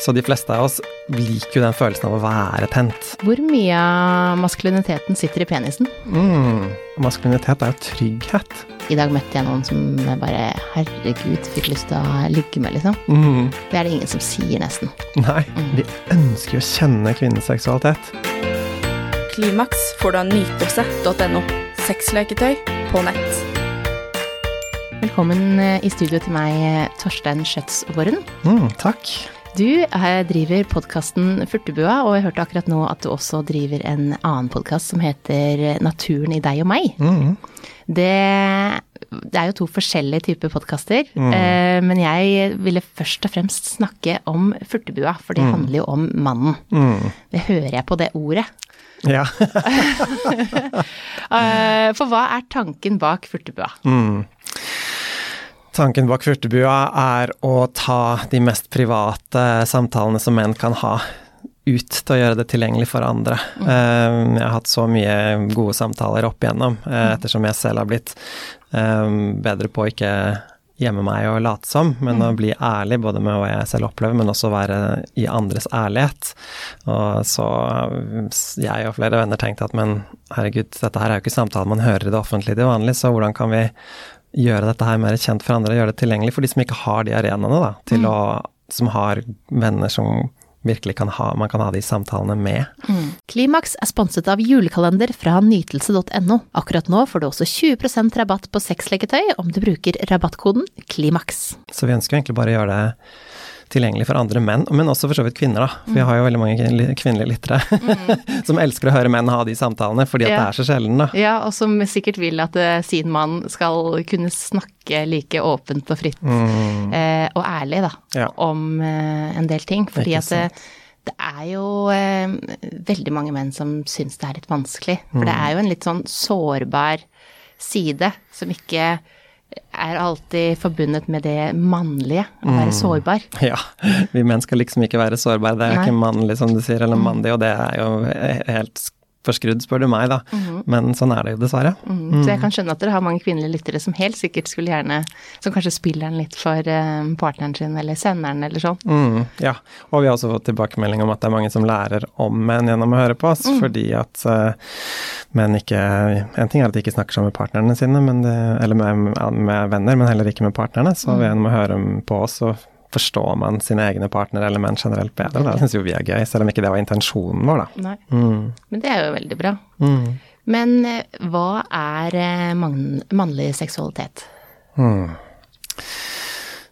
Så de fleste av oss liker jo den følelsen av å være tent. Hvor mye av maskuliniteten sitter i penisen? Mm. Maskulinitet er jo trygghet. I dag møtte jeg noen som bare herregud, fikk lyst til å ligge med, liksom. Mm. Det er det ingen som sier, nesten. Nei, vi ønsker jo å kjenne kvinnens seksualitet. Klimaks får du av nytelse.no. Sexleketøy på nett. Velkommen eh, i studio til meg, Torstein Skjøtsvoren. Mm, takk. Du driver podkasten Furtebua, og jeg hørte akkurat nå at du også driver en annen podkast som heter Naturen i deg og meg. Mm. Det, det er jo to forskjellige typer podkaster, eh, men jeg ville først og fremst snakke om Furtebua, for det handler jo om mannen. Mm. Det hører jeg på det ordet. Ja. Eh, for hva er tanken bak Furtebua? Mm. Tanken bak Furtebua er å ta de mest private samtalene som menn kan ha, ut til å gjøre det tilgjengelig for andre. Mm. Jeg har hatt så mye gode samtaler opp igjennom, eh, ettersom jeg selv har blitt eh, bedre på å ikke gjemme meg og late som, men å bli ærlig både med hva jeg selv opplever, men også være i andres ærlighet. Og så jeg og flere venner tenkte at men herregud, dette her er jo ikke samtaler man hører i det offentlige til vanlig, så hvordan kan vi gjøre dette her mer kjent for andre, gjøre det tilgjengelig for de som ikke har de arenaene, da, til å, som har venner som virkelig kan ha, man kan ha de samtalene med. Klimaks er sponset av julekalender fra nytelse.no. Akkurat nå får du også 20% rabatt på sexleketøy om du bruker rabattkoden KLIMAKS. Så vi ønsker egentlig bare å gjøre det tilgjengelig for andre menn, men også for så vidt kvinner, da. For vi har jo veldig mange kvinnelige lyttere som elsker å høre menn ha de samtalene, fordi at Ja. det er så sjelden, da. Ja, og som sikkert vil at eh, sin mann skal kunne snakke like åpent og fritt eh, og ærlig da, Mm. Ja. om eh, en del ting. Fordi at det, er jo veldig mange menn som syns det er litt vanskelig. For Mm. det er jo en litt sånn sårbar side som ikke er alltid forbundet med det mannlige, å Mm. være sårbar. Ja, vi menn skal liksom ikke være sårbare, det er Nei. ikke mannlig som du sier, eller mandig, og det er jo helt forskrudd, spør du meg, da. Men sånn er det jo dessverre. Mm. Så jeg kan skjønne at dere har mange kvinnelige lyttere som helt sikkert skulle gjerne Som kanskje spiller den litt for eh, partneren sin eller senderen eller sånn. Mm, ja, og vi har også fått tilbakemelding om at det er mange som lærer om menn gjennom å høre på oss, fordi at uh, menn ikke En ting er at de ikke snakker sånn med partnerne sine, men det, eller med, med venner, men heller ikke med partnerne. Så gjennom å høre på oss, så forstår man sine egne partnere eller menn generelt bedre. Det syns jo vi er gøy, selv om ikke det var intensjonen vår, da. Mm, Men det er jo veldig bra. mm, Men eh, hva er eh, mann, mannlig seksualitet? mm.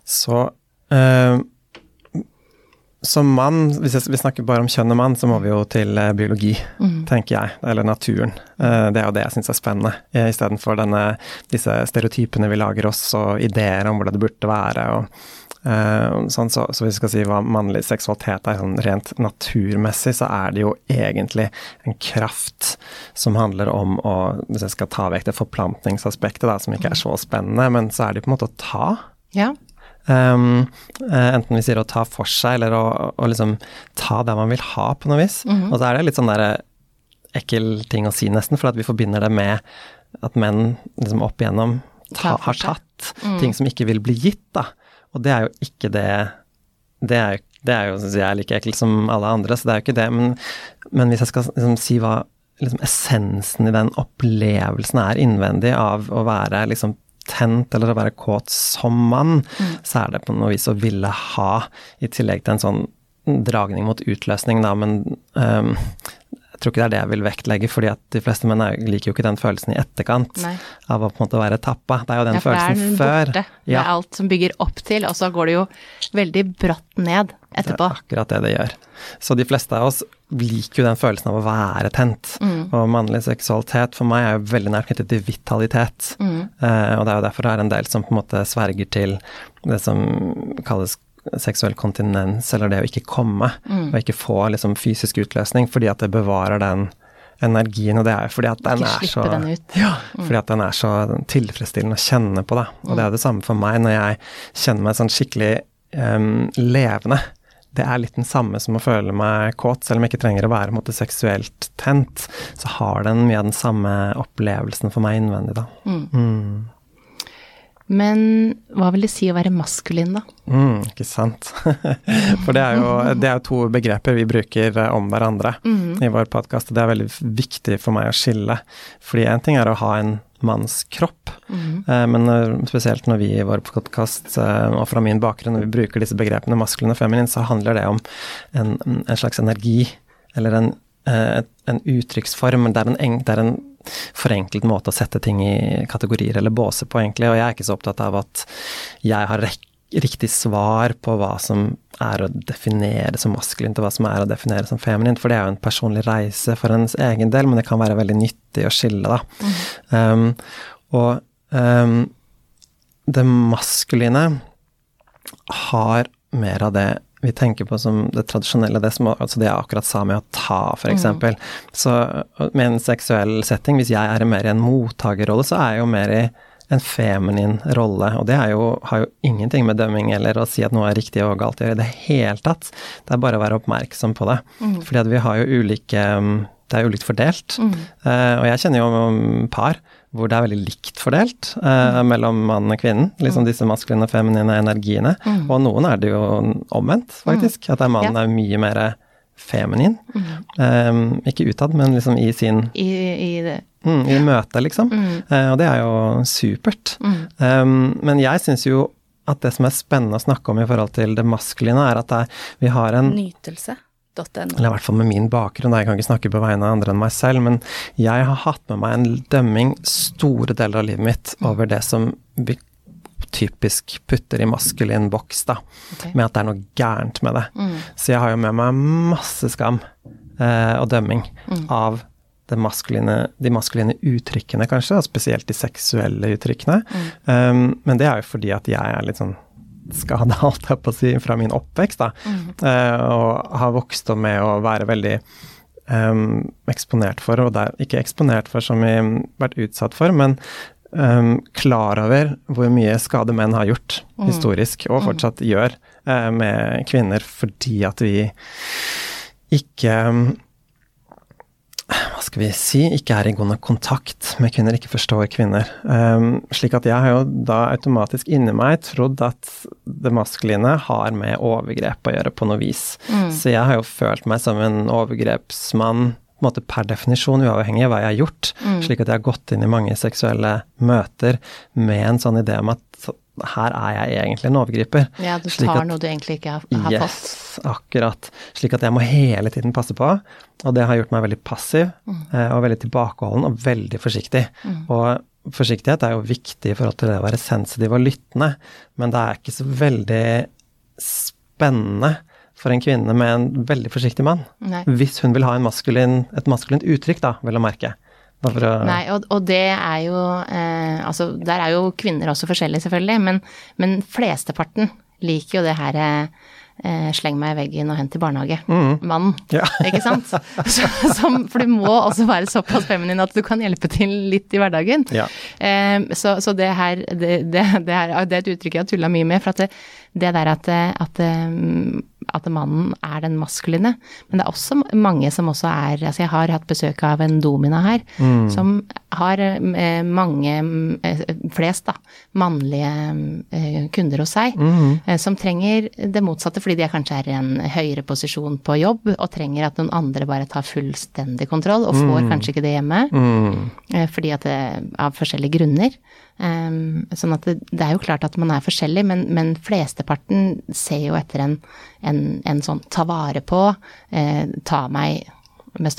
Så eh, som mann, hvis vi snakker bare om kjønn og mann, så må vi jo til biologi, biologi, tenker jeg. Eller naturen. Eh, det er jo det jeg syns er spennende. Istedenfor disse stereotypene vi lager oss, og ideer om hvordan det burde være. og eh, sånn, så, så hvis vi skal si hva mannlig seksualitet er sånn rent naturmessig, så er det jo egentlig en kraft som handler om å Hvis jeg skal ta vekk det forplantningsaspektet, da, som ikke er så spennende, men så er det på en måte å ta. Ja. Um, eh, enten vi sier å ta for seg, eller å, å liksom ta det man vil ha, på noe vis. Og så er det litt sånn der ekkel ting å si, nesten, for at vi forbinder det med at menn liksom opp igjennom ta, har tatt tatt ting som ikke vil bli gitt, da. Og det er jo ikke det Det er jo, det er jo jeg, like ekkelt som alle andre, så det er jo ikke det. Men, men hvis jeg skal liksom si hva liksom, essensen i den opplevelsen er innvendig av å være liksom tent eller å være kåt som mann, så er det på noe vis å ville ha, i tillegg til en sånn dragning mot utløsning, da, men øhm, jeg tror ikke det er det jeg vil vektlegge, fordi at de fleste menn er- liker jo ikke den følelsen i etterkant Nei. av å på en måte være tappa. Det er jo den ja, for det er følelsen før. borte. Det er alt som bygger opp til, og så går det jo veldig bratt ned etterpå. Det er akkurat det det gjør. Så de fleste av oss liker jo den følelsen av å være tent. Mm. Og mannlig seksualitet for meg er jo veldig nært knyttet til vitalitet. Mm. Eh, og det er jo derfor det er en del som på en måte sverger til det som kalles seksuell kontinens, eller det å ikke komme, Mm. og ikke få liksom fysisk utløsning, fordi at det bevarer den energien, og det er fordi at den er så den ut. mm. fordi at den er så tilfredsstillende å kjenne på, da. Og det er det samme for meg når jeg kjenner meg sånn skikkelig um, levende. Det er litt den samme som å føle meg kåt, selv om jeg ikke trenger å være måte, seksuelt tent. Så har den mye av den samme opplevelsen for meg innvendig, da. Mm. Men hva vil det si å være maskulin, da? Mm, ikke sant. For det er, jo, det er to begreper vi bruker eh, om hverandre Mm. i vår podkast, og det er veldig viktig for meg å skille. Fordi én ting er å ha en manns kropp, Mm. men eh, spesielt når vi i vår podkast, og fra min bakgrunn, når vi bruker disse begrepene maskulin og feminin, så handler det om en, en slags energi, eller en, en uttrykksform. Det det er en forenklet måte å sette ting i kategorier eller båser på, egentlig. Og jeg er ikke så opptatt av at jeg har riktig svar på hva som er å definere som maskulint, og hva som er å definere som feminint, for det er jo en personlig reise for ens egen del, men det kan være veldig nyttig å skille, da. Um, og um, det maskuline har mer av det vi tenker på som det tradisjonelle, det, som, altså det jeg akkurat sa med å ta, f.eks. eksempel. Så med en seksuell setting, hvis jeg er mer i en mottakerrolle, så er jeg jo mer i en feminin rolle, og det jo, har jo ingenting med dømming eller å si at noe er riktig og galt å gjøre i det hele tatt. Det er bare å være oppmerksom på det. Fordi at vi har jo ulike Det er ulikt fordelt. Eh, og jeg kjenner jo om par hvor det er veldig likt fordelt eh, mellom mannen og kvinnen. Liksom disse maskuline og feminine energiene. Og noen er det jo omvendt, faktisk. At mannen Ja. er mye mer feminin. Eh, ikke utad, men liksom i sin I, i det. mm, I møtet, liksom. Uh, og det er jo supert. Um, men jeg syns jo at det som er spennende å snakke om i forhold til det maskuline, er at det vi har en Nytelse.no. eller i hvert fall med min bakgrunn, jeg kan ikke snakke på vegne av andre enn meg selv, men jeg har hatt med meg en dømming store deler av livet mitt over det som vi typisk putter i maskulin boks, da, Okay. med at det er noe gærent med det. Så jeg har jo med meg masse skam eh, og dømming av det maskuline, de maskuline uttrykkene, kanskje, spesielt de seksuelle uttrykkene. Um, men det er jo fordi at jeg er litt sånn skada, holdt jeg på å si, fra min oppvekst, da. Eh, og har vokst opp med å være veldig um, eksponert for, og der, ikke eksponert for som i vært utsatt for, men um, klar over hvor mye skade menn har gjort historisk, og fortsatt gjør, uh, med kvinner, fordi at vi ikke um, hva skal vi si, ikke er i god nok kontakt med kvinner, ikke forstår kvinner. Um, slik at jeg har jo da automatisk inni meg trodd at det maskuline har med overgrep å gjøre på noe vis. Så jeg har jo følt meg som en overgrepsmann på en måte per definisjon, uavhengig av hva jeg har gjort. Slik at jeg har gått inn i mange seksuelle møter med en sånn idé om at her er jeg egentlig en overgriper. Ja, du tar at- noe du egentlig ikke har, har yes, fått. akkurat. Slik at jeg må hele tiden passe på, og det har gjort meg veldig passiv Mm. eh, og veldig tilbakeholden og veldig forsiktig. Og forsiktighet er jo viktig i forhold til det å være sensitiv og lyttende, men det er ikke så veldig spennende for en kvinne med en veldig forsiktig mann. Nei. Hvis hun vil ha en maskulin, et maskulint uttrykk, da, vel å merke. Nei, og, og det er jo eh, Altså, der er jo kvinner også forskjellige, selvfølgelig, men, men flesteparten liker jo det her eh, sleng meg i veggen og hent i barnehage. Mannen, Ja. ikke sant? Så, som, for du må også være såpass feminin at du kan hjelpe til litt i hverdagen. Ja. Eh, så, så det her, det, det, det, her, det er et uttrykk jeg har tulla mye med. For at det, det der at, at, eh, at mannen er den maskuline. Men det er også mange som også er Altså jeg har hatt besøk av en domina her, som har eh, mange, eh, flest da, mannlige eh, kunder hos seg, eh, som trenger det motsatte fordi de kanskje er i en høyere posisjon på jobb og trenger at noen andre bare tar fullstendig kontroll, og får kanskje ikke det hjemme. Mm. Eh, fordi at det, av forskjellige grunner. Um, sånn at det, det er jo klart at man er forskjellig, men, men flesteparten ser jo etter en, en, en sånn ta vare på, eh, ta meg med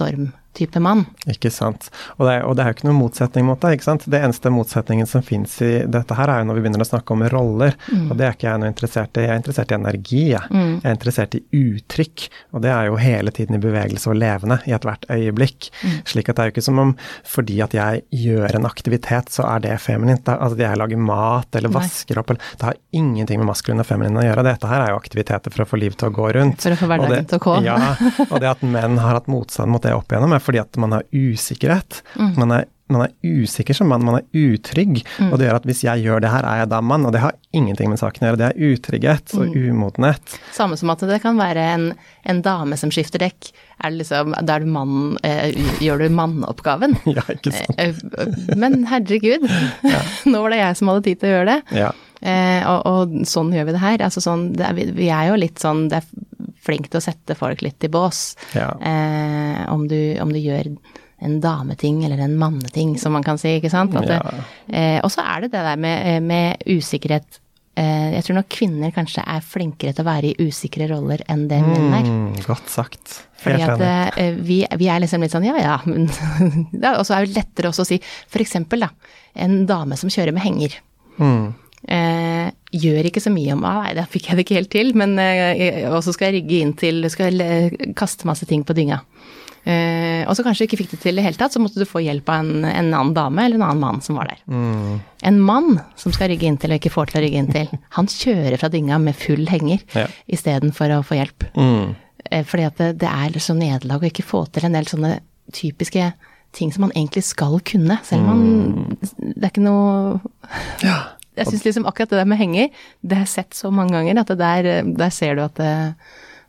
storm-type mann. Ikke sant. Og det, er, og det er jo ikke noen motsetning mot det. ikke sant? Det eneste motsetningen som fins i dette her, er jo når vi begynner å snakke om roller. Og det er ikke jeg noe interessert i. Jeg er interessert i energi, jeg. Jeg er interessert i uttrykk. Og det er jo hele tiden i bevegelse og levende i ethvert øyeblikk. Slik at det er jo ikke som om fordi at jeg gjør en aktivitet, så er det feminint. Det Altså jeg lager mat eller Nei. vasker opp eller Det har ingenting med maskulin og feminin å gjøre. Dette her er jo aktiviteter for å få liv til å gå rundt. For å få hverdagen til å gå. Ja, og det at menn har hatt motstand mot det opp igjennom, er fordi at man har usikkerhet. Man, er, man er usikker som mann, man er utrygg. Og det gjør at hvis jeg gjør det her, er jeg da mann. Og det har ingenting med saken å gjøre. Det er utrygghet og umodenhet. Samme som at det kan være en, en dame som skifter dekk. Er det liksom, da er du mann, eh, gjør du manneoppgaven. Ja, ikke sant. Eh, Men herregud, nå var det jeg som hadde tid til å gjøre det. Ja. Eh, og, og sånn gjør vi det her. Altså sånn, det er, vi, vi er jo litt sånn det er flink til å sette folk litt i bås. Ja. Eh, om, du, om du gjør en dameting eller en manneting, som man kan si, ikke sant. Ja. eh, og så er det det der med, eh, med usikkerhet. Eh, jeg tror nok kvinner kanskje er flinkere til å være i usikre roller enn det menn er. Mm, godt sagt. Fordi at eh, vi, vi er liksom litt sånn ja ja, men Og så er det lettere også å si eksempel da, en dame som kjører med henger. Mm. Eh, gjør ikke så mye om ah, Nei, da fikk jeg det ikke helt til, men eh, Og så skal jeg rygge inn til Skal kaste masse ting på dynga. Eh, og så kanskje du ikke fikk det til i det hele tatt, så måtte du få hjelp av en, en annen dame eller en annen mann som var der. Mm. En mann som skal rygge inn til og ikke får til å rygge inn til, han kjører fra dynga med full henger Ja. istedenfor å få hjelp. Mm. Eh, Fordi at det, det er liksom nederlag å ikke få til en del sånne typiske ting som man egentlig skal kunne, selv om man Det er ikke noe Jeg syns liksom akkurat det der med henger, det har jeg sett så mange ganger at det der, der ser du at det,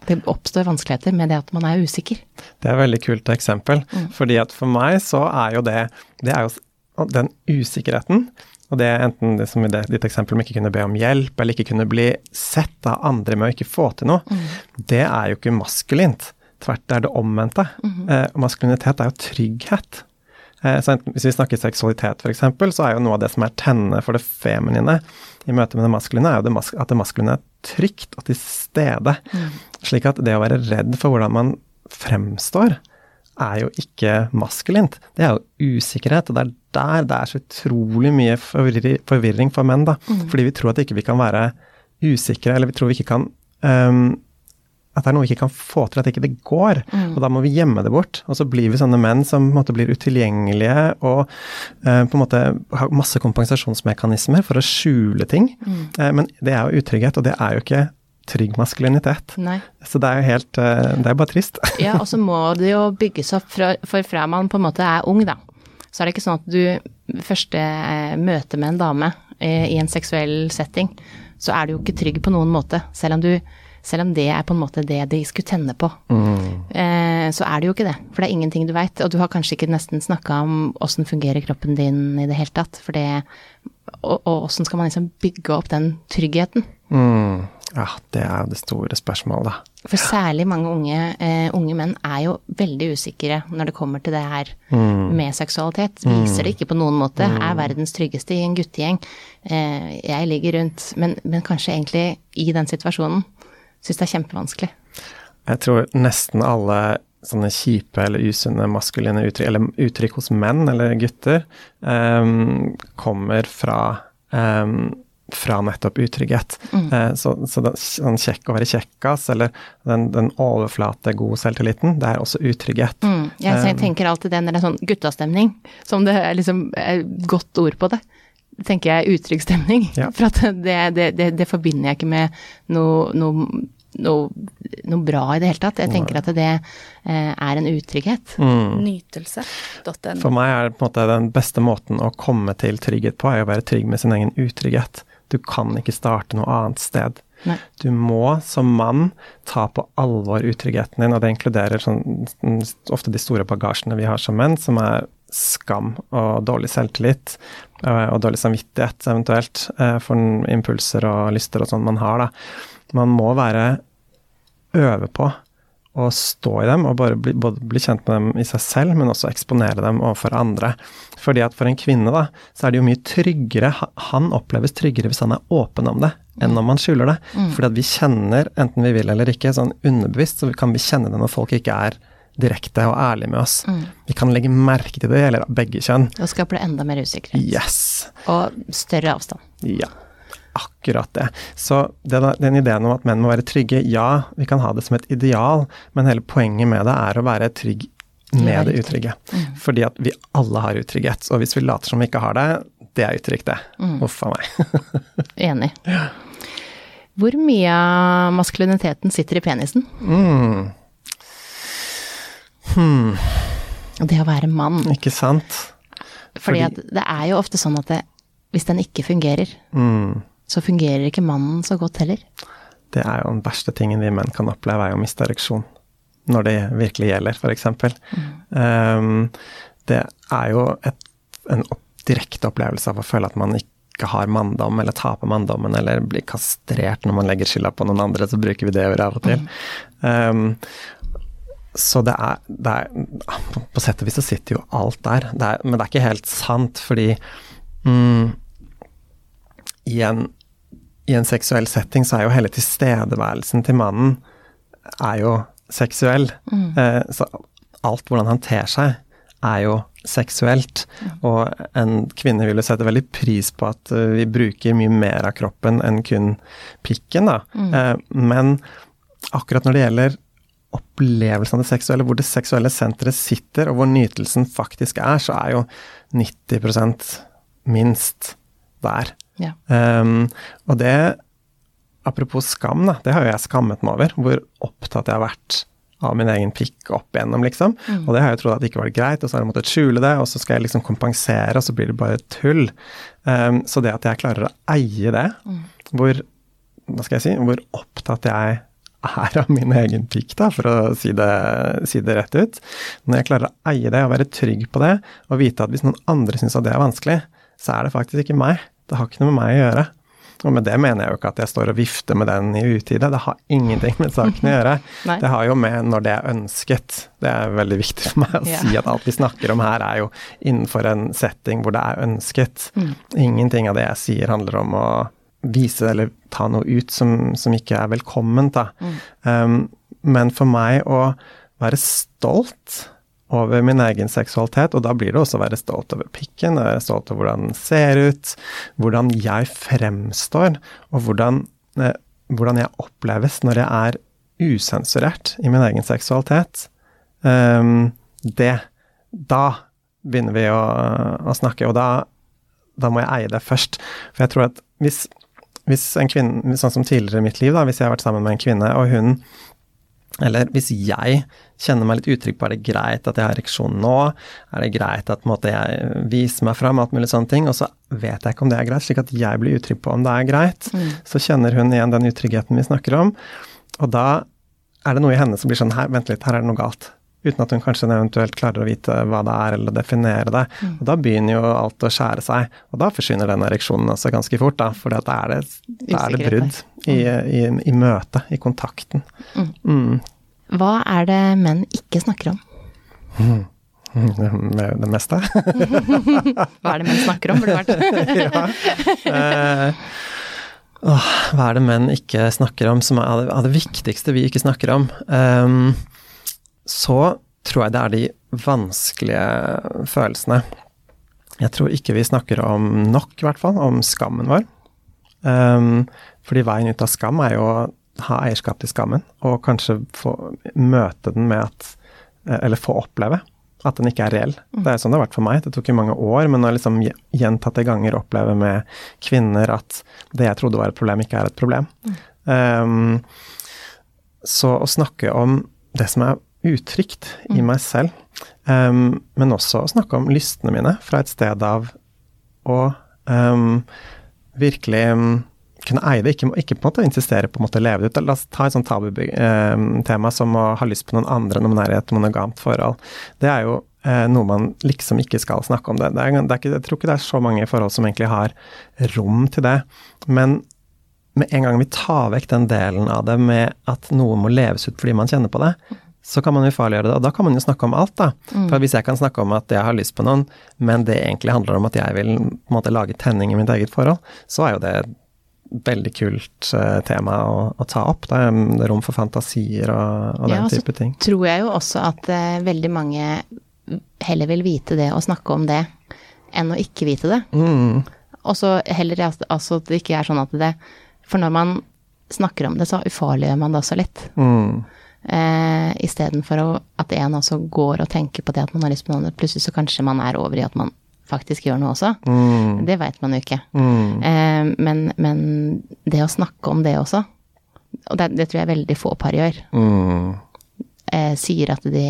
det oppstår vanskeligheter med det at man er usikker. Det er et veldig kult eksempel. Mm. Fordi at for meg så er jo det Det er jo den usikkerheten, og det er enten det som i det, ditt eksempel om ikke kunne be om hjelp, eller ikke kunne bli sett av andre med å ikke få til noe, Mm. det er jo ikke maskulint. Tvert det er det omvendte. Mm-hmm. eh, maskulinitet er jo trygghet. Eh, hvis vi snakker seksualitet f.eks., så er jo noe av det som er tennende for det feminine i møte med det maskuline, er jo det at det maskuline er trygt og til stede. Slik at det å være redd for hvordan man fremstår, er jo ikke maskulint. Det er jo usikkerhet, og det er der det er så utrolig mye forvirri- forvirring for menn, da. Fordi vi tror at ikke vi kan være usikre, eller vi tror vi ikke kan øhm, at det er noe vi ikke kan få til, at ikke det går. Og da må vi gjemme det bort. Og så blir vi sånne menn som måte blir utilgjengelige og eh, på en måte har masse kompensasjonsmekanismer for å skjule ting. Eh, men det er jo utrygghet, og det er jo ikke trygg maskulinitet. Nei. Så det er jo helt eh, Det er bare trist. Ja, og så må det jo bygges opp fra, for fra man på en måte er ung, da. Så er det ikke sånn at du første eh, møte med en dame eh, i en seksuell setting, så er du jo ikke trygg på noen måte. Selv om, du, selv om det er på en måte det de skulle tenne på. Eh, så er det jo ikke det. For det er ingenting du veit. Og du har kanskje ikke nesten snakka om åssen fungerer kroppen din i det hele tatt. For det Og åssen skal man liksom bygge opp den tryggheten? Mm. Ja, det er jo det store spørsmålet, da. For særlig mange unge, eh, unge menn er jo veldig usikre når det kommer til det her med seksualitet. Viser det ikke på noen måte. Er verdens tryggeste i en guttegjeng. Eh, jeg ligger rundt, men, men kanskje egentlig i den situasjonen syns det er kjempevanskelig. Jeg tror nesten alle sånne kjipe eller usunne maskuline uttrykk, eller uttrykk hos menn eller gutter, um, kommer fra um, fra nettopp utrygghet. Mm. så så den, sånn kjekk å være kjekkas, eller den, den overflate god selvtilliten, det er også utrygghet. Mm. Jeg Um, tenker alltid det når det er sånn guttastemning, som det er liksom er godt ord på det. Tenker jeg utrygg stemning. Ja. For at det, det, det, det forbinder jeg ikke med noe, noe, noe, noe bra i det hele tatt. Jeg tenker at det eh, er en utrygghet. Mm. Nytelse.no. For meg er det på en måte den beste måten å komme til trygghet på, er å være trygg med sin egen utrygghet. Du kan ikke starte noe annet sted. Nei. Du må som mann ta på alvor utryggheten din, og det inkluderer sånn, ofte de store bagasjene vi har som menn, som er skam og dårlig selvtillit eh, og dårlig samvittighet eventuelt eh, for impulser og lyster og sånn man har. da. Man må være øve på å stå i dem og bare bli, både bli kjent med dem i seg selv, men også eksponere dem overfor andre. Fordi at for en kvinne, da, så er det jo mye tryggere Han oppleves tryggere hvis han er åpen om det, enn om han skjuler det. Fordi at vi kjenner, enten vi vil eller ikke, sånn underbevisst, så kan vi kjenne det når folk ikke er direkte og ærlige med oss. Vi kan legge merke til det, eller begge kjønn. Og skaper det enda mer usikkerhet. Yes! Og større avstand. Ja, akkurat det. Så den, den ideen om at menn må være trygge, ja, vi kan ha det som et ideal, men hele poenget med det er å være trygg med det utrygge. utrygge. Fordi at vi alle har utrygghet. Og hvis vi later som vi ikke har det, det er utrygt, det. Uff a meg. Enig. Hvor mye av maskuliniteten sitter i penisen? Mm, Og det å være mann. ikke sant? Fordi at det er jo ofte sånn at det, hvis den ikke fungerer, mm, så fungerer ikke mannen så godt heller. Det er jo den verste tingen vi menn kan oppleve, er å miste ereksjon. Når det virkelig gjelder, f.eks. Um, det er jo et, en opp, direkte opplevelse av å føle at man ikke har manndom, eller taper manndommen, eller blir kastrert når man legger skylda på noen andre, så bruker vi det ordet av og til. Um, så det er, det er, På sett og vis så sitter jo alt der, det er, men det er ikke helt sant, fordi mm, i, en, i en seksuell setting så er jo hele tilstedeværelsen til mannen er jo seksuell. Eh, så alt hvordan han ter seg, er jo seksuelt. Og en kvinne vil jo sette veldig pris på at uh, vi bruker mye mer av kroppen enn kun pikken, da. Eh, men akkurat når det gjelder opplevelsen av det seksuelle, hvor det seksuelle senteret sitter, og hvor nytelsen faktisk er, så er jo 90% minst der. Ja. Um, og det, apropos skam, da, det har jo jeg skammet meg over, hvor opptatt jeg har vært av min egen pikk opp igjennom, liksom. Og det har jeg trodd at ikke var greit, og så har jeg måttet skjule det, og så skal jeg liksom kompensere, og så blir det bare tull. Um, så det at jeg klarer å eie det, hvor hva skal jeg si, hvor opptatt jeg er av min egen pikk, da, for å si det, si det rett ut. Når jeg klarer å eie det og være trygg på det, og vite at hvis noen andre syns at det er vanskelig, så er det faktisk ikke meg. Det har ikke noe med meg å gjøre. Og med det mener jeg jo ikke at jeg står og vifter med den i utide. Det har ingenting med saken å gjøre. Det har jo med når det er ønsket. Det er veldig viktig for meg å si at alt vi snakker om her er jo innenfor en setting hvor det er ønsket. Mm. Ingenting av det jeg sier handler om å vise eller ta noe ut som, som ikke er velkomment. Mm. Um, men for meg å være stolt over min egen seksualitet, og da blir det også å være stolt over pikken, være stolt over hvordan den ser ut, hvordan jeg fremstår, og hvordan, eh, hvordan jeg oppleves når jeg er usensurert i min egen seksualitet. Um, det Da begynner vi å, å snakke, og da, da må jeg eie det først. For jeg tror at hvis, hvis en kvinne, sånn som tidligere i mitt liv, da, hvis jeg har vært sammen med en kvinne, og hun eller hvis jeg kjenner meg litt utrygg på er det greit at jeg har ereksjon nå, er det greit at måte, jeg viser meg fram, alt mulig sånne ting, og så vet jeg ikke om det er greit, slik at jeg blir utrygg på om det er greit, så kjenner hun igjen den utryggheten vi snakker om, og da er det noe i henne som blir sånn her, vent litt, her er det noe galt. Uten at hun kanskje eventuelt klarer å vite hva det er, eller definere det. Og da begynner jo alt å skjære seg, og da forsvinner den ereksjonen også ganske fort, da, for da er det, da er det brudd i, i, i møtet, i kontakten. Mm. Hva er det menn ikke snakker om? Mm. det meste. Hva er det menn snakker om, burde det vært. ja. Eh, åh, hva er det menn ikke snakker om som er av det, viktigste vi ikke snakker om? Ehm, så tror jeg det er de vanskelige følelsene. Jeg tror ikke vi snakker om nok, i hvert fall, om skammen vår. Um, fordi veien ut av skam er jo å ha eierskap til skammen, og kanskje få møte den med at Eller få oppleve at den ikke er reell. Det er sånn det har vært for meg. Det tok jo mange år, men å liksom gjentatte ganger oppleve med kvinner at det jeg trodde var et problem, ikke er et problem. Um, så å snakke om det som er utrygt i meg selv, Um, men også å snakke om lystene mine fra et sted av å um, virkelig kunne eie det, ikke, ikke på en måte insistere på å måtte leve det ut. La oss ta et sånt tabutema som å ha lyst på noen andre når man er i et monogamt forhold. Det er jo eh, noe man liksom ikke skal snakke om det. det, er, det er ikke, jeg tror ikke det er så mange forhold som egentlig har rom til det. Men med en gang vi tar vekk den delen av det med at noe må leves ut fordi man kjenner på det, så kan man jo farliggjøre det. Og da kan man jo snakke om alt, da. For hvis jeg kan snakke om at jeg har lyst på noen, men det egentlig handler om at jeg vil på en måte lage tenning i mitt eget forhold, så er jo det et veldig kult eh, tema å, å ta opp. Det er rom for fantasier og, og den Ja, så type ting. tror jeg jo også at eh, veldig mange heller vil vite det og snakke om det, enn å ikke vite det. Mm, Og så heller altså at det ikke er sånn at det For når man snakker om det, så ufarliggjør man det også litt. mm, Eh, Istedenfor at en også går og tenker på det at man har lyst på noe, plutselig så kanskje man er over i at man faktisk gjør noe også. mm, Det veit man jo ikke. mm, Eh, men, men det å snakke om det også, og det, det tror jeg veldig få par gjør, mm, eh, sier at de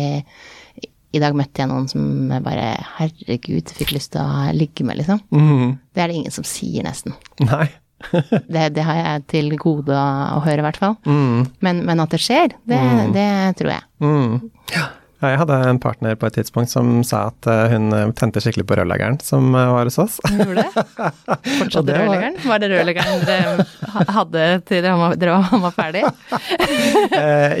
i dag møtte jeg noen som bare Herregud, fikk lyst til å ligge med, liksom. Mhm. Det er det ingen som sier, nesten. Nei. Det, det har jeg til gode å høre, i hvert fall. Mm. Men, men at det skjer, det, det tror jeg. Mm. Ja, jeg hadde en partner på et tidspunkt som sa at eh, hun eh, tente skikkelig på rødleggeren som eh, var hos oss. Gjorde det? Fortsatte det var- rødleggeren? Var det rødleggeren dere hadde til dere var- dere var- ferdig?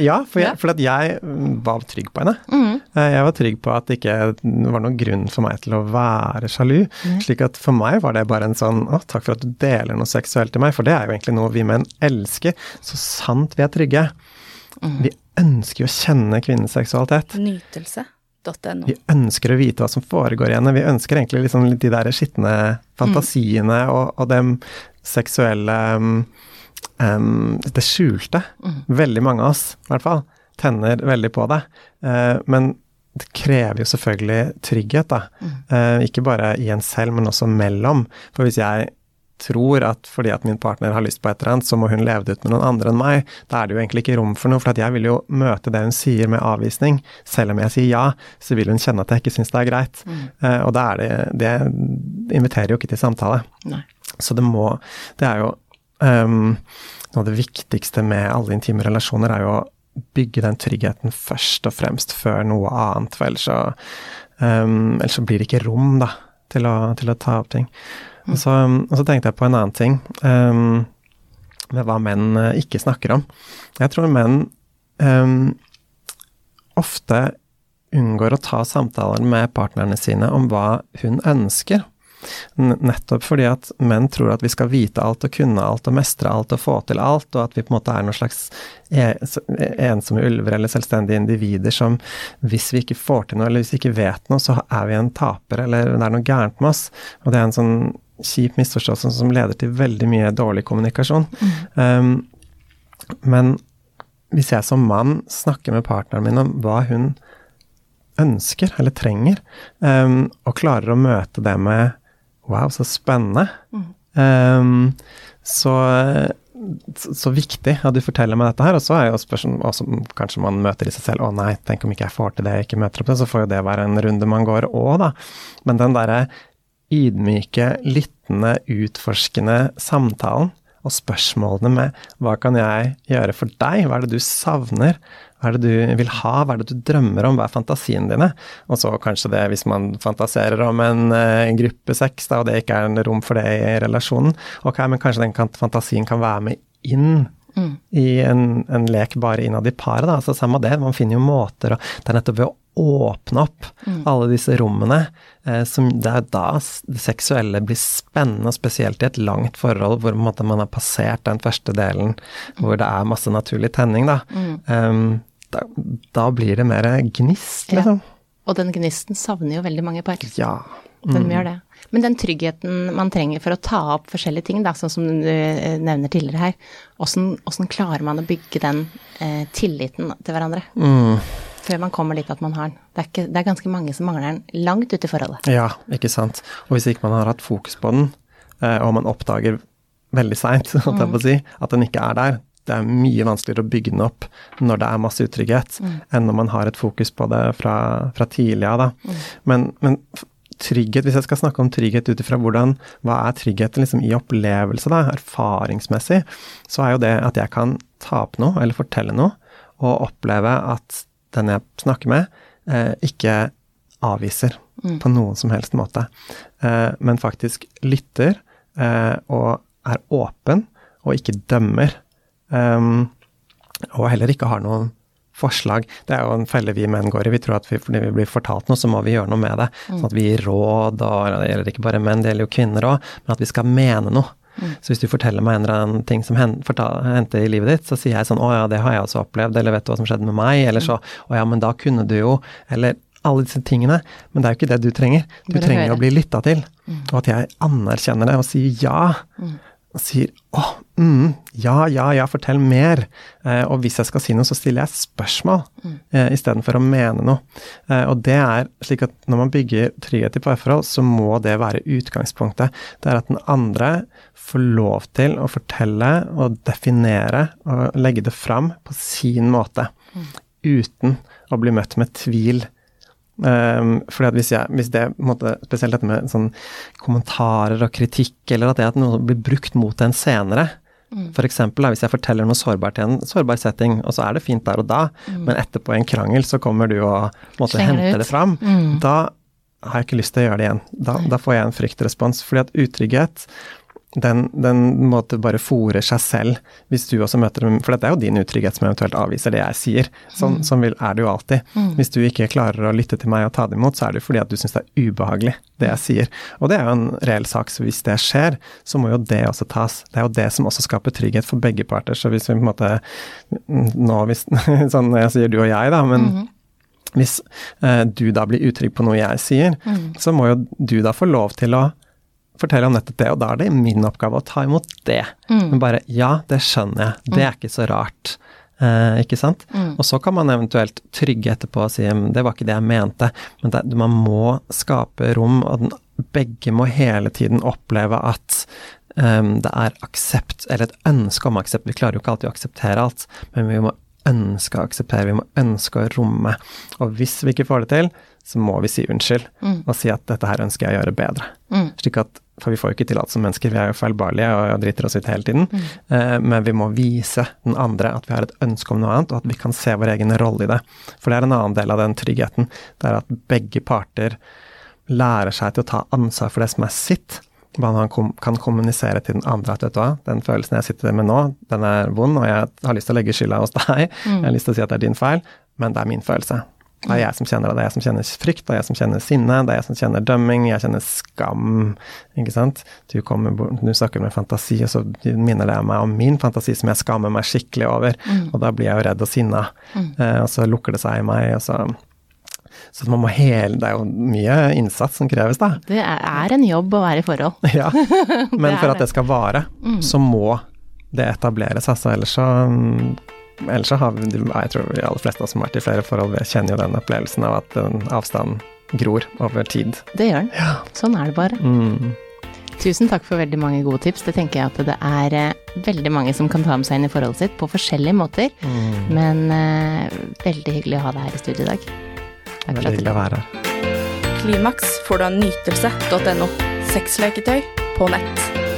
Ja, for, jeg, for at jeg mm, var trygg på henne. Mm. Jeg var trygg på at det ikke var noen grunn for meg til å være sjalu. Slik at for meg var det bare en sånn å, takk for at du deler noe seksuelt til meg, for det er jo egentlig noe vi menn elsker. Så sant vi er trygge. Vi ønsker jo å kjenne kvinnens seksualitet. Nytelse.no. Vi ønsker å vite hva som foregår i henne. Vi ønsker egentlig liksom de der skitne fantasiene og, og dem seksuelle um, Det skjulte. Veldig mange av oss, i hvert fall, tenner veldig på det. Uh, men det krever jo selvfølgelig trygghet, da. Eh, ikke bare i en selv, men også mellom. For hvis jeg tror at fordi at min partner har lyst på et eller annet, så må hun leve det ut med noen andre enn meg. Da er det jo egentlig ikke rom for noe, for at jeg vil jo møte det hun sier med avvisning. Selv om jeg sier ja, så vil hun kjenne at jeg ikke syns det er greit. Eh, og da er det Det inviterer jo ikke til samtale. Nei. Så det må Det er jo um, Noe av det viktigste med alle intime relasjoner er jo å bygge den tryggheten først og fremst, før noe annet. For ellers så, um, ellers så blir det ikke rom, da, til å, til å ta opp ting. Og så, og så tenkte jeg på en annen ting, um, med hva menn eh, ikke snakker om. Jeg tror menn um, ofte unngår å ta samtaler med partnerne sine om hva hun ønsker. Nettopp fordi at menn tror at vi skal vite alt og kunne alt og mestre alt og få til alt, og at vi på en måte er noen slags e- ensomme ulver eller selvstendige individer som hvis vi ikke får til noe, eller hvis vi ikke vet noe, så er vi en taper, eller det er noe gærent med oss. Og det er en sånn kjip misforståelse som leder til veldig mye dårlig kommunikasjon. Um, men hvis jeg som mann snakker med partneren min om hva hun ønsker eller trenger, um, og klarer å møte det med Wow, så spennende. Um, så, så, viktig at du forteller meg dette her. Og så er jo spørsmålet kanskje man møter i seg selv Å nei, tenk om ikke jeg får til det, jeg ikke møter opp til, så får jo det være en runde man går òg, da. Men den derre ydmyke, lyttende, utforskende samtalen og spørsmålene med hva kan jeg gjøre for deg, hva er det du savner, hva er det du vil ha, hva er det du drømmer om, hva er fantasien dine? Og så kanskje det, hvis man fantaserer om en, uh, gruppe sex, da, og det ikke er en rom for det i relasjonen, ok, men kanskje den kan, fantasien kan være med inn i en, en lek bare innad i paret, da. Altså samme det, man finner jo måter, og det er nettopp ved å åpne opp alle disse rommene, eh, som det er da det seksuelle blir spennende, spesielt i et langt forhold hvor måte, man har passert den første delen hvor det er masse naturlig tenning, da. Um, da, da blir det mer gnist, Ja. liksom. Og den gnisten savner jo veldig mange par. Ja. Den gjør det. Men den tryggheten man trenger for å ta opp forskjellige ting, da, sånn som du eh, nevner tidligere her, åssen klarer man å bygge den eh, tilliten til hverandre? Før man kommer dit at man har den. Det er, ikke, det er ganske mange som mangler den langt ute i forholdet. Ja, ikke sant. Og hvis ikke man har hatt fokus på den, eh, og man oppdager veldig seint å si, at den ikke er der, det er mye vanskeligere å bygge den opp når det er masse utrygghet, enn når man har et fokus på det fra, fra tidlig av. Mm. Men, men trygghet, hvis jeg skal snakke om trygghet ut ifra hvordan Hva er tryggheten liksom i opplevelse, da, erfaringsmessig, så er jo det at jeg kan ta opp noe, eller fortelle noe, og oppleve at den jeg snakker med, eh, ikke avviser på noen som helst måte, eh, men faktisk lytter eh, og er åpen og ikke dømmer. Um, og heller ikke har noen forslag. Det er jo en felle vi menn går i. Vi tror at vi, fordi vi blir fortalt noe, så må vi gjøre noe med det. Sånn at vi gir råd, og det gjelder ikke bare menn, det gjelder jo kvinner òg, men at vi skal mene noe. Så hvis du forteller meg en eller annen ting som hendte i livet ditt, så sier jeg sånn 'Å ja, det har jeg også opplevd', eller 'Vet du hva som skjedde med meg?' Eller så 'Å ja, men da kunne du jo', eller alle disse tingene. Men det er jo ikke det du trenger. Du Bare trenger høre. å bli lytta til. Og at jeg anerkjenner det og sier ja. Og sier 'Å, mm, ja, ja, ja, fortell mer'. Eh, og hvis jeg skal si noe, så stiller jeg spørsmål eh, istedenfor å mene noe. Eh, og det er slik at når man bygger trygghet i parforhold, så må det være utgangspunktet. Det er at den andre får lov til å fortelle og definere og legge det fram på sin måte. Uten å bli møtt med tvil Um, fordi at hvis, jeg, hvis det, måte, spesielt dette med sånn kommentarer og kritikk, eller at det at noe blir brukt mot en senere, Mm. For eksempel, hvis jeg forteller noe sårbart i en sårbar setting, og så er det fint der og da, mm. men etterpå i en krangel så kommer du og måtte hente det fram, mm. da har jeg ikke lyst til å gjøre det igjen. Da, da får jeg en fryktrespons. Fordi at utrygghet den, den måte bare fòrer seg selv, hvis du også møter dem For dette er jo din utrygghet som eventuelt avviser det jeg sier. Sånn, mm. sånn vil, er det jo alltid. Mm. Hvis du ikke klarer å lytte til meg og ta det imot, så er det fordi at du syns det er ubehagelig, det jeg sier. Og det er jo en reell sak, så hvis det skjer, så må jo det også tas. Det er jo det som også skaper trygghet for begge parter. Så hvis vi på en måte Nå hvis Sånn jeg sier du og jeg, da, men mm. hvis eh, du da blir utrygg på noe jeg sier, mm. så må jo du da få lov til å forteller om nettopp det, og da er det min oppgave å ta imot det. Mm. Men bare ja, det skjønner jeg, det er ikke så rart. Eh, ikke sant? Mm. Og så kan man eventuelt trygge etterpå og si det var ikke det jeg mente, men det, man må skape rom, og den, begge må hele tiden oppleve at um, det er aksept, eller et ønske om aksept. Vi klarer jo ikke alltid å akseptere alt, men vi må ønske å akseptere, vi må ønske å romme. Og hvis vi ikke får det til, så må vi si unnskyld, mm. og si at dette her ønsker jeg å gjøre bedre. Mm. Slik at for vi får jo ikke tillatelse som mennesker, vi er jo feilbarlige og driter oss ut hele tiden. Mm. Eh, men vi må vise den andre at vi har et ønske om noe annet, og at vi kan se vår egen rolle i det. For det er en annen del av den tryggheten. Det er at begge parter lærer seg til å ta ansvar for det som er sitt. Man kan kommunisere til den andre at vet du hva, den følelsen jeg sitter med nå, den er vond, og jeg har lyst til å legge skylda hos deg. Mm. Jeg har lyst til å si at det er din feil, men det er min følelse. Det er jeg som kjenner det. Det er jeg som kjenner frykt, det er jeg som kjenner sinne, det er jeg som kjenner dømming, jeg kjenner skam. Ikke sant. Du, kommer, du snakker med fantasi, og så minner det meg om min fantasi som jeg skammer meg skikkelig over. Mm. Og da blir jeg jo redd og sinna. Mm. Eh, og så lukker det seg i meg, og så så man må hele, Det er jo mye innsats som kreves, da. Det er en jobb å være i forhold. ja, men for at det skal vare, mm. så må det etableres, altså. Ellers så ellers så har vi, jeg tror de aller fleste som har vært i flere forhold, vi kjenner jo den opplevelsen av at den avstanden gror over tid. Det gjør den. Ja. Sånn er det bare. Mm. Tusen takk for veldig mange gode tips. Det tenker jeg at det er eh, veldig mange som kan ta med seg inn i forholdet sitt på forskjellige måter. Mm. Men uh, veldig hyggelig å ha deg her i studio i dag. Takk veldig hyggelig å være her. Klimaks får du av nytelse.no. Sexleketøy på nett.